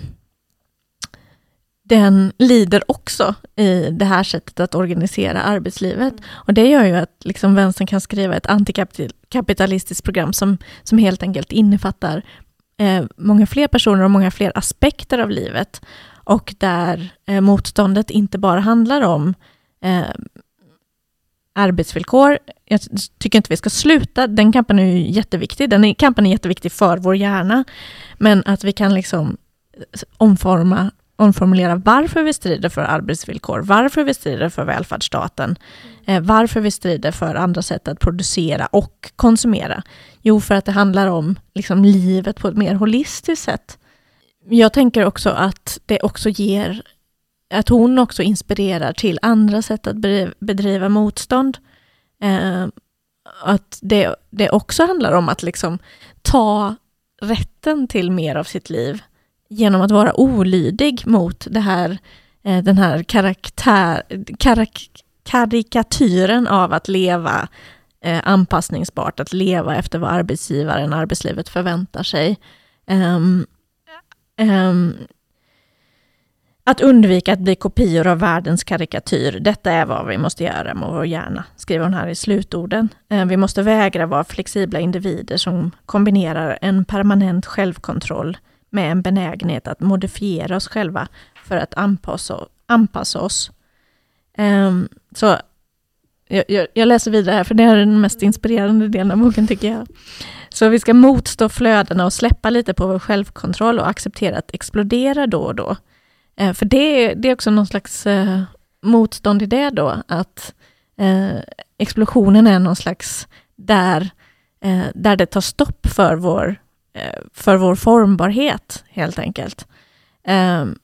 den lider också i det här sättet att organisera arbetslivet. Mm. Och det gör ju att liksom vänstern kan skriva ett antikapitalistiskt program som, som helt enkelt innefattar eh, många fler personer och många fler aspekter av livet. Och där eh, motståndet inte bara handlar om eh, arbetsvillkor. Jag tycker inte vi ska sluta, den kampen är ju jätteviktig. Den är, kampen är jätteviktig för vår hjärna. Men att vi kan liksom omforma, omformulera varför vi strider för arbetsvillkor, varför vi strider för välfärdsstaten, eh, varför vi strider för andra sätt att producera och konsumera. Jo, för att det handlar om liksom, livet på ett mer holistiskt sätt. Jag tänker också att det också ger att hon också inspirerar till andra sätt att bedriva motstånd. Eh, att det, det också handlar om att liksom ta rätten till mer av sitt liv genom att vara olydig mot det här, eh, den här karaktär, karak, karikatyren av att leva eh, anpassningsbart, att leva efter vad arbetsgivaren, arbetslivet förväntar sig. Um, um, att undvika att bli kopior av världens karikatyr, detta är vad vi måste göra med vår hjärna, skriver hon här i slutorden. Eh, vi måste vägra vara flexibla individer som kombinerar en permanent självkontroll med en benägenhet att modifiera oss själva för att anpassa, anpassa oss. Ehm, så jag, jag, läser vidare här, för det är den mest inspirerande delen av boken tycker jag. Så vi ska motstå flödena och släppa lite på vår självkontroll och acceptera att explodera då och då. Eh, för det, det är också någon slags eh, motstånd i det då, att eh, explosionen är någon slags där, eh, där det tar stopp för vår, eh, för vår formbarhet, helt enkelt. Ehm,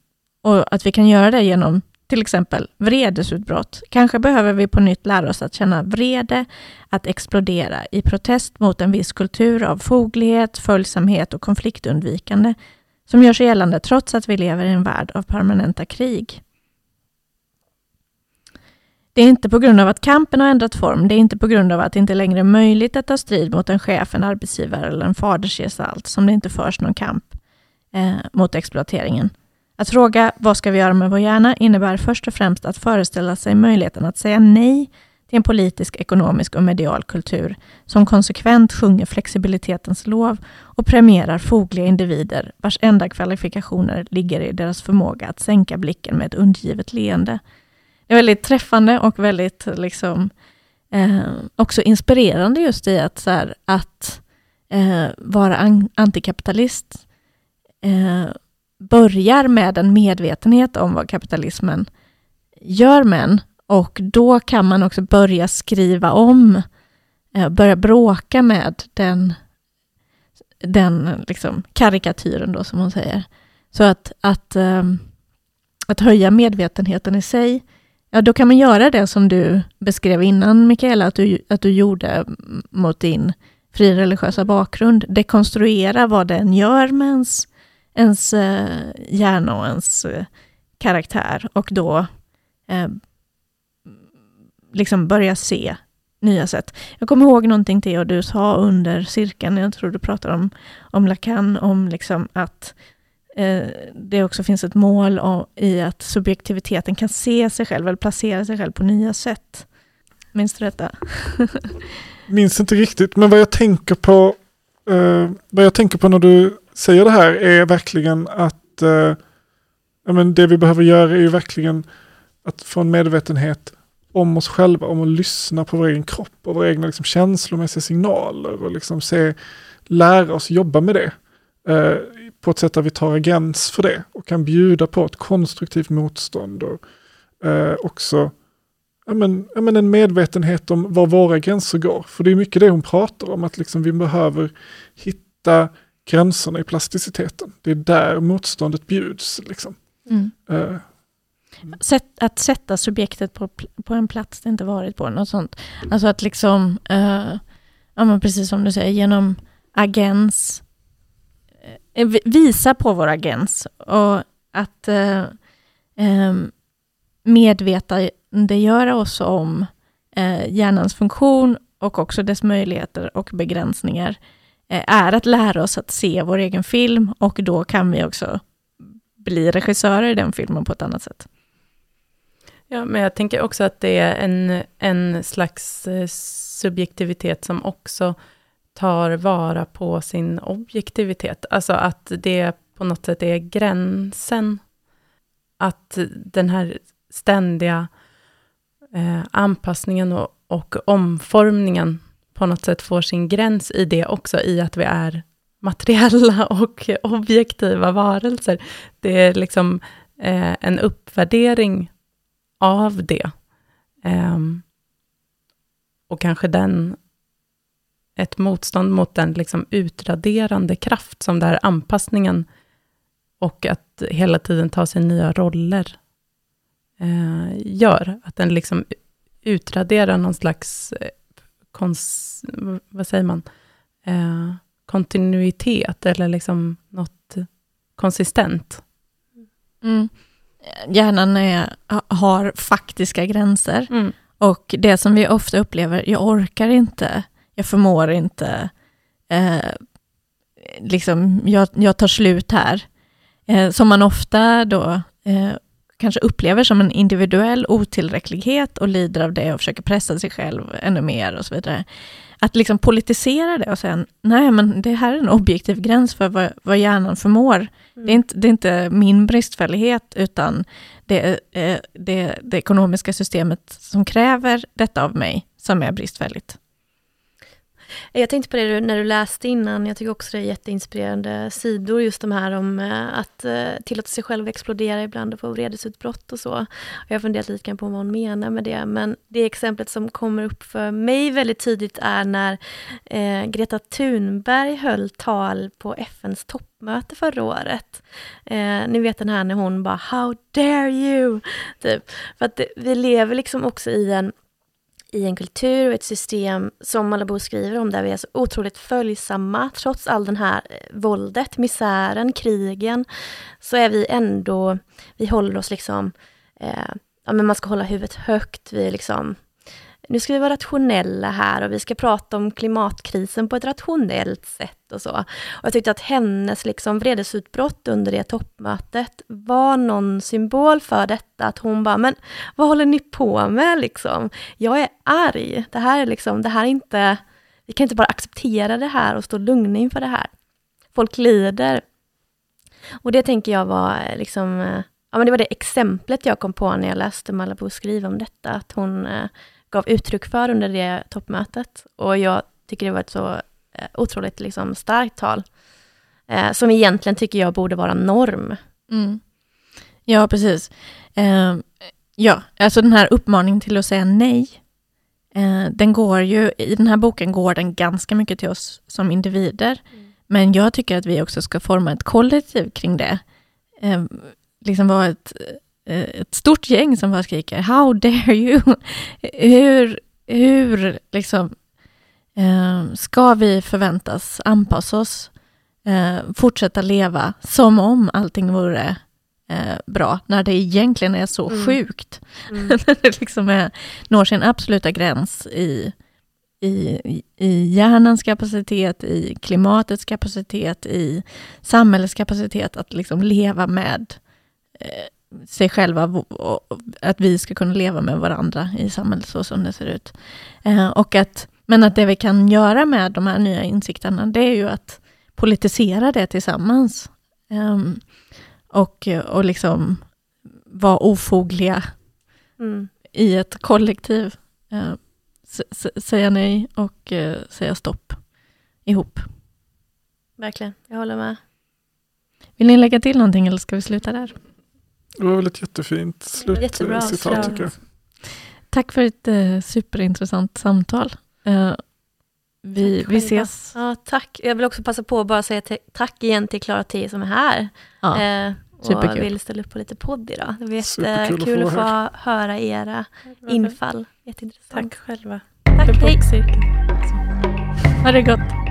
och att vi kan göra det genom till exempel vredesutbrott. Kanske behöver vi på nytt lära oss att känna vrede, att explodera i protest mot en viss kultur av foglighet, följsamhet och konfliktundvikande som gör sig gällande trots att vi lever i en värld av permanenta krig. Det är inte på grund av att kampen har ändrat form, det är inte på grund av att det inte längre är möjligt att ta strid mot en chef, en arbetsgivare eller en fadersgestalt som det inte förs någon kamp eh, mot exploateringen. Att fråga vad ska vi göra med vår hjärna innebär först och främst att föreställa sig möjligheten att säga nej till en politisk, ekonomisk och medial kultur som konsekvent sjunger flexibilitetens lov och premierar fogliga individer vars enda kvalifikationer ligger i deras förmåga att sänka blicken med ett undergivet leende. Det är väldigt träffande och väldigt liksom, eh, också inspirerande just i att, så här, att eh, vara an antikapitalist eh, börjar med en medvetenhet om vad kapitalismen gör med en och då kan man också börja skriva om, eh, börja bråka med den, den liksom karikatyren då som hon säger. Så att, att, ehm, att höja medvetenheten i sig, ja då kan man göra det som du beskrev innan Mikaela, att du, att du gjorde mot din frireligiösa bakgrund. Dekonstruera vad den gör med ens, ens eh, hjärna och ens eh, karaktär och då liksom börja se nya sätt. Jag kommer ihåg någonting till och du sa under cirkeln, jag tror du pratade om, om Lacan, om liksom att eh, det också finns ett mål i att subjektiviteten kan se sig själv eller placera sig själv på nya sätt. Minns du detta? Minns inte riktigt, men vad jag tänker på eh, vad jag tänker på när du säger det här är verkligen att eh, men det vi behöver göra är ju verkligen att få en medvetenhet om oss själva, om att lyssna på vår egen kropp och våra egna liksom, känslomässiga signaler och liksom se, lära oss jobba med det. Eh, på ett sätt där vi tar agens för det och kan bjuda på ett konstruktivt motstånd och eh, också ja, men, ja, men en medvetenhet om var våra gränser går. För det är mycket det hon pratar om, att liksom vi behöver hitta gränserna i plasticiteten. Det är där motståndet bjuds. Liksom. Mm. Eh, Sätt, att sätta subjektet på, på en plats det inte varit på, något sånt. Alltså att liksom, uh, ja men precis som du säger, genom agens, uh, visa på vår agens och att uh, um, medvetandegöra oss om uh, hjärnans funktion och också dess möjligheter och begränsningar är att lära oss att se vår egen film och då kan vi också bli regissörer i den filmen på ett annat sätt. Ja, men jag tänker också att det är en, en slags eh, subjektivitet som också tar vara på sin objektivitet. Alltså att det på något sätt är gränsen. Att den här ständiga eh, anpassningen och, och omformningen på något sätt får sin gräns i det också, i att vi är materiella och objektiva varelser. Det är liksom eh, en uppvärdering av det. Um, och kanske den, ett motstånd mot den liksom utraderande kraft som den här anpassningen och att hela tiden ta sig nya roller uh, gör. Att den liksom utraderar någon slags, eh, kons, vad säger man, uh, kontinuitet eller liksom något konsistent. Mm hjärnan är, har faktiska gränser. Mm. Och det som vi ofta upplever, jag orkar inte, jag förmår inte, eh, liksom, jag, jag tar slut här. Eh, som man ofta då eh, kanske upplever som en individuell otillräcklighet och lider av det och försöker pressa sig själv ännu mer och så vidare. Att liksom politisera det och säga, nej men det här är en objektiv gräns för vad, vad hjärnan förmår. Mm. Det, är inte, det är inte min bristfällighet, utan det är det, det ekonomiska systemet som kräver detta av mig, som är bristfälligt. Jag tänkte på det när du läste innan, jag tycker också det är jätteinspirerande sidor, just de här om eh, att eh, tillåta sig själv explodera ibland och få vredesutbrott och så. Jag har funderat lite grann på vad hon menar med det, men det exemplet som kommer upp för mig väldigt tidigt är när eh, Greta Thunberg höll tal på FNs toppmöte förra året. Eh, ni vet den här när hon bara ”How dare you!” typ. För att det, vi lever liksom också i en i en kultur och ett system som Malabo skriver om, där vi är så otroligt följsamma, trots all den här eh, våldet, misären, krigen, så är vi ändå, vi håller oss liksom, eh, ja men man ska hålla huvudet högt, vi är liksom nu ska vi vara rationella här och vi ska prata om klimatkrisen på ett rationellt sätt och så. Och jag tyckte att hennes liksom vredesutbrott under det toppmötet var någon symbol för detta, att hon bara, men vad håller ni på med liksom? Jag är arg, det här är liksom, det här är inte, vi kan inte bara acceptera det här och stå lugna inför det här. Folk lider. Och det tänker jag var eh, liksom, eh, ja men det var det exemplet jag kom på när jag läste Malabo skriva om detta, att hon eh, gav uttryck för under det toppmötet. Och jag tycker det var ett så eh, otroligt liksom, starkt tal, eh, som egentligen tycker jag borde vara norm. Mm. Ja, precis. Eh, Ja, alltså den här uppmaningen till att säga nej, eh, den går ju, i den här boken går den ganska mycket till oss som individer, mm. men jag tycker att vi också ska forma ett kollektiv kring det. Eh, liksom vara ett, ett stort gäng som bara skriker ”How dare you?” Hur, hur liksom, eh, ska vi förväntas anpassa oss, eh, fortsätta leva som om allting vore eh, bra, när det egentligen är så mm. sjukt. Mm. när det liksom är, når sin absoluta gräns i, i, i hjärnans kapacitet, i klimatets kapacitet, i samhällets kapacitet att liksom leva med eh, sig själva, att vi ska kunna leva med varandra i samhället så som det ser ut. Eh, och att, men att det vi kan göra med de här nya insikterna, det är ju att politisera det tillsammans. Um, och, och liksom vara ofogliga mm. i ett kollektiv. Eh, säga nej och eh, säga stopp ihop. Verkligen, jag håller med. Vill ni lägga till någonting eller ska vi sluta där? Det var väl ett jättefint slutcitat tycker jag. Tack för ett eh, superintressant samtal. Eh, vi, vi ses. Ja, tack. Jag vill också passa på att bara säga tack igen till Klara T som är här. Ja, eh, och superkul. vill ställa upp på lite podd idag. Det var jättekul att få, att få höra era infall. Jätteintressant. Tack själva. Tack, hej. Ha det gott.